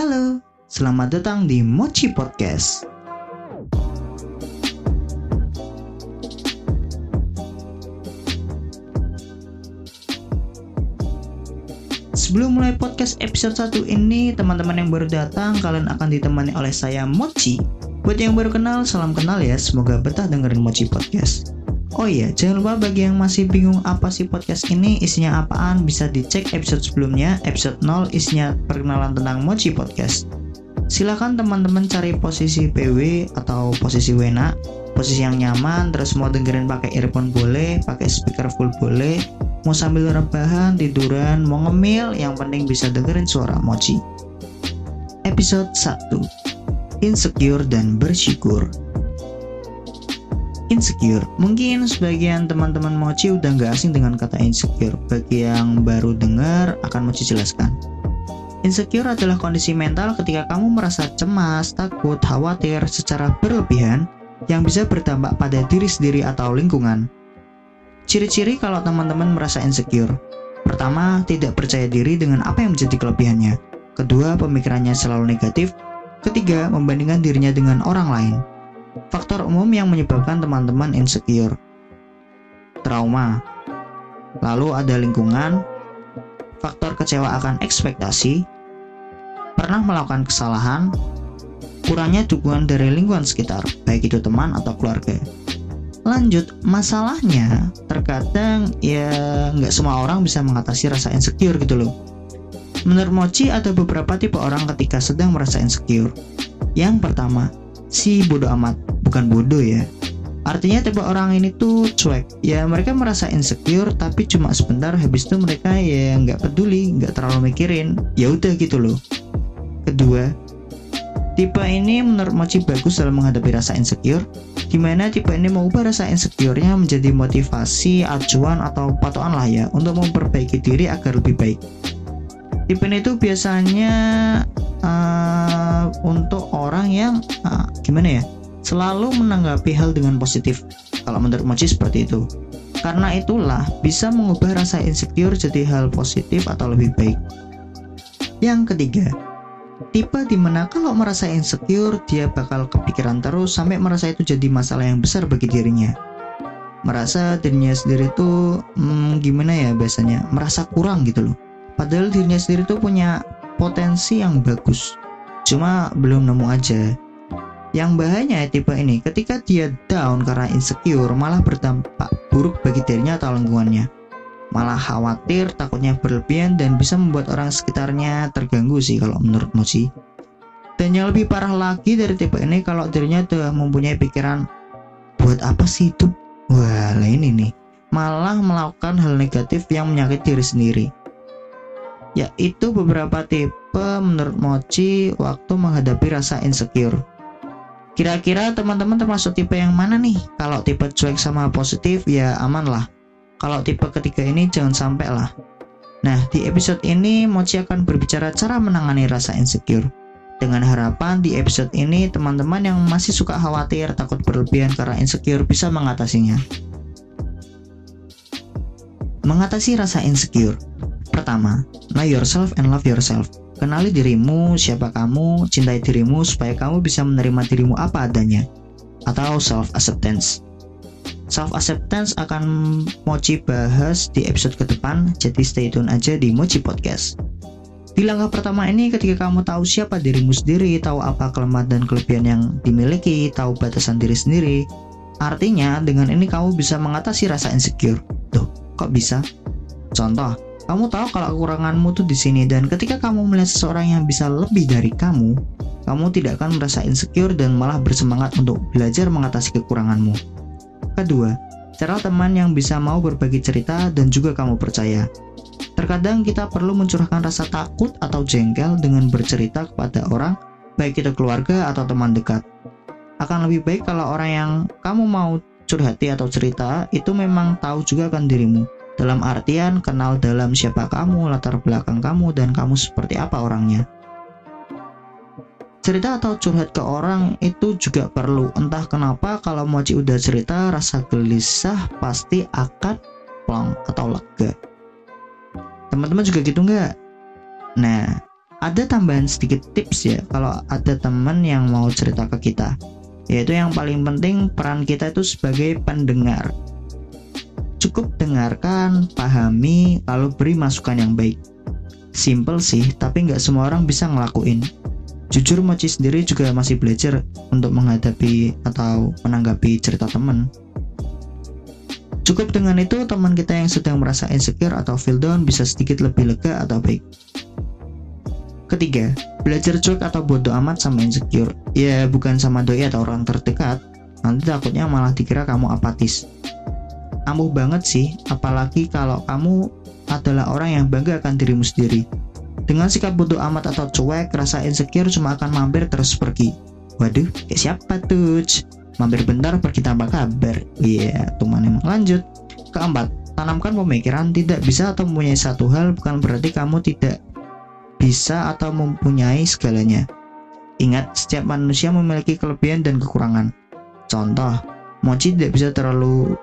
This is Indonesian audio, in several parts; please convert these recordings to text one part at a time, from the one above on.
Halo, selamat datang di Mochi Podcast. Sebelum mulai podcast episode 1 ini, teman-teman yang baru datang, kalian akan ditemani oleh saya Mochi. Buat yang baru kenal, salam kenal ya, semoga betah dengerin Mochi Podcast. Oh iya, jangan lupa bagi yang masih bingung apa sih podcast ini, isinya apaan, bisa dicek episode sebelumnya, episode 0 isinya perkenalan tentang Mochi Podcast. Silahkan teman-teman cari posisi PW atau posisi Wena, posisi yang nyaman, terus mau dengerin pakai earphone boleh, pakai speaker full boleh, mau sambil rebahan, tiduran, mau ngemil, yang penting bisa dengerin suara Mochi. Episode 1 Insecure dan Bersyukur insecure. Mungkin sebagian teman-teman Mochi udah nggak asing dengan kata insecure. Bagi yang baru dengar, akan Mochi jelaskan. Insecure adalah kondisi mental ketika kamu merasa cemas, takut, khawatir secara berlebihan yang bisa berdampak pada diri sendiri atau lingkungan. Ciri-ciri kalau teman-teman merasa insecure. Pertama, tidak percaya diri dengan apa yang menjadi kelebihannya. Kedua, pemikirannya selalu negatif. Ketiga, membandingkan dirinya dengan orang lain. Faktor umum yang menyebabkan teman-teman insecure. Trauma. Lalu ada lingkungan, faktor kecewa akan ekspektasi, pernah melakukan kesalahan, kurangnya dukungan dari lingkungan sekitar, baik itu teman atau keluarga. Lanjut, masalahnya terkadang ya nggak semua orang bisa mengatasi rasa insecure gitu loh. Menurut Mochi ada beberapa tipe orang ketika sedang merasa insecure. Yang pertama, si bodoh amat bukan bodoh ya. Artinya tipe orang ini tuh cuek. Ya mereka merasa insecure tapi cuma sebentar habis itu mereka ya nggak peduli nggak terlalu mikirin. Ya udah gitu loh. Kedua tipe ini menurut Mochi bagus dalam menghadapi rasa insecure. Gimana tipe ini mengubah rasa insecure-nya menjadi motivasi, acuan, atau patokan lah ya untuk memperbaiki diri agar lebih baik. Tipe ini tuh biasanya uh, untuk orang yang uh, gimana ya selalu menanggapi hal dengan positif. Kalau menurut Mochi seperti itu. Karena itulah bisa mengubah rasa insecure jadi hal positif atau lebih baik. Yang ketiga tipe di mana kalau merasa insecure dia bakal kepikiran terus sampai merasa itu jadi masalah yang besar bagi dirinya. Merasa dirinya sendiri tuh hmm, gimana ya biasanya? Merasa kurang gitu loh. Padahal dirinya sendiri tuh punya potensi yang bagus. Cuma belum nemu aja yang bahayanya tipe ini, ketika dia down karena insecure, malah berdampak buruk bagi dirinya atau lingkungannya. Malah khawatir, takutnya berlebihan, dan bisa membuat orang sekitarnya terganggu sih kalau menurut Mochi. Dan yang lebih parah lagi dari tipe ini, kalau dirinya sudah mempunyai pikiran, buat apa sih itu? Wah, lain ini. Malah melakukan hal negatif yang menyakiti diri sendiri. Yaitu beberapa tipe menurut Mochi waktu menghadapi rasa insecure. Kira-kira teman-teman termasuk tipe yang mana nih? Kalau tipe cuek sama positif ya aman lah. Kalau tipe ketiga ini jangan sampai lah. Nah, di episode ini Mochi akan berbicara cara menangani rasa insecure. Dengan harapan di episode ini teman-teman yang masih suka khawatir, takut berlebihan karena insecure bisa mengatasinya. Mengatasi rasa insecure. Pertama, know yourself and love yourself. Kenali dirimu, siapa kamu, cintai dirimu supaya kamu bisa menerima dirimu apa adanya. Atau self acceptance. Self acceptance akan Mochi bahas di episode ke depan, jadi stay tune aja di Mochi Podcast. Di langkah pertama ini ketika kamu tahu siapa dirimu sendiri, tahu apa kelemahan dan kelebihan yang dimiliki, tahu batasan diri sendiri, artinya dengan ini kamu bisa mengatasi rasa insecure. Tuh, kok bisa? Contoh, kamu tahu kalau kekuranganmu tuh di sini dan ketika kamu melihat seseorang yang bisa lebih dari kamu, kamu tidak akan merasa insecure dan malah bersemangat untuk belajar mengatasi kekuranganmu. Kedua, cara teman yang bisa mau berbagi cerita dan juga kamu percaya. Terkadang kita perlu mencurahkan rasa takut atau jengkel dengan bercerita kepada orang, baik itu keluarga atau teman dekat. Akan lebih baik kalau orang yang kamu mau curhati atau cerita itu memang tahu juga kan dirimu dalam artian kenal dalam siapa kamu, latar belakang kamu, dan kamu seperti apa orangnya. Cerita atau curhat ke orang itu juga perlu. Entah kenapa kalau Mochi udah cerita, rasa gelisah pasti akan plong atau lega. Teman-teman juga gitu nggak? Nah, ada tambahan sedikit tips ya kalau ada teman yang mau cerita ke kita yaitu yang paling penting peran kita itu sebagai pendengar cukup dengarkan, pahami, lalu beri masukan yang baik simple sih tapi nggak semua orang bisa ngelakuin jujur Mochi sendiri juga masih belajar untuk menghadapi atau menanggapi cerita teman Cukup dengan itu, teman kita yang sedang merasa insecure atau feel down bisa sedikit lebih lega atau baik. Ketiga, belajar cuek atau bodoh amat sama insecure. Ya, bukan sama doi atau orang terdekat. Nanti takutnya malah dikira kamu apatis. Ampuh banget sih, apalagi kalau kamu adalah orang yang bangga akan dirimu sendiri. Dengan sikap bodoh amat atau cuek, rasa insecure cuma akan mampir terus pergi. Waduh, kayak siapa tuh? Mampir bentar pergi tanpa kabar. Iya, yeah, tuman emang lanjut. Keempat, tanamkan pemikiran tidak bisa atau mempunyai satu hal bukan berarti kamu tidak bisa atau mempunyai segalanya. Ingat, setiap manusia memiliki kelebihan dan kekurangan. Contoh, Mochi tidak bisa terlalu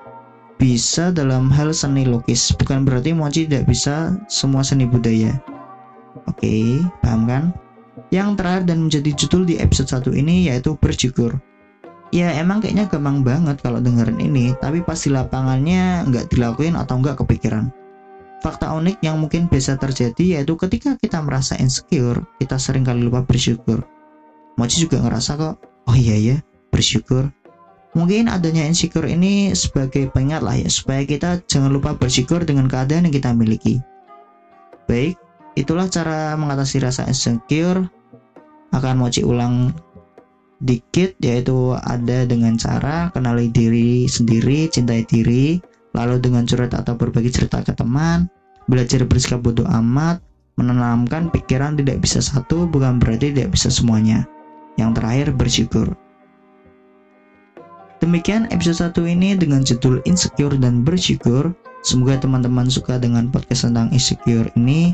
bisa dalam hal seni lukis, bukan berarti Mochi tidak bisa semua seni budaya. Oke, paham kan? Yang terakhir dan menjadi judul di episode 1 ini yaitu bersyukur. Ya emang kayaknya gampang banget kalau dengerin ini, tapi pasti lapangannya nggak dilakuin atau nggak kepikiran. Fakta unik yang mungkin bisa terjadi yaitu ketika kita merasa insecure, kita sering kali lupa bersyukur. Mochi juga ngerasa kok, oh iya ya, bersyukur. Mungkin adanya insecure ini sebagai pengingat lah ya, supaya kita jangan lupa bersyukur dengan keadaan yang kita miliki. Baik, itulah cara mengatasi rasa insecure. Akan Mochi ulang dikit, yaitu ada dengan cara kenali diri sendiri, cintai diri, lalu dengan curhat atau berbagi cerita ke teman, belajar bersikap bodoh amat, menanamkan pikiran tidak bisa satu bukan berarti tidak bisa semuanya. Yang terakhir bersyukur. Demikian episode 1 ini dengan judul Insecure dan Bersyukur. Semoga teman-teman suka dengan podcast tentang insecure ini.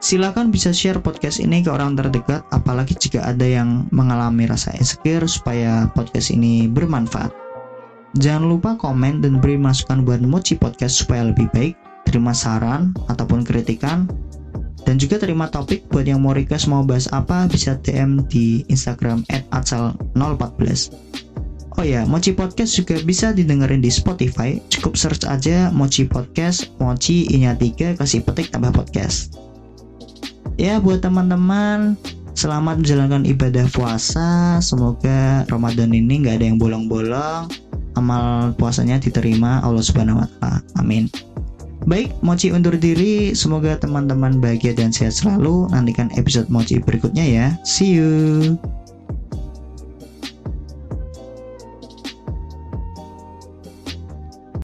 Silakan bisa share podcast ini ke orang terdekat, apalagi jika ada yang mengalami rasa insecure supaya podcast ini bermanfaat. Jangan lupa komen dan beri masukan buat Mochi Podcast supaya lebih baik. Terima saran ataupun kritikan. Dan juga terima topik buat yang mau request mau bahas apa bisa DM di Instagram @atsal014. Oh ya, Mochi Podcast juga bisa didengerin di Spotify. Cukup search aja Mochi Podcast, Mochi inya 3 kasih petik tambah podcast. Ya buat teman-teman Selamat menjalankan ibadah puasa. Semoga Ramadan ini nggak ada yang bolong-bolong amal puasanya diterima Allah Subhanahu wa taala. Amin. Baik, Mochi undur diri. Semoga teman-teman bahagia dan sehat selalu. Nantikan episode Mochi berikutnya ya. See you.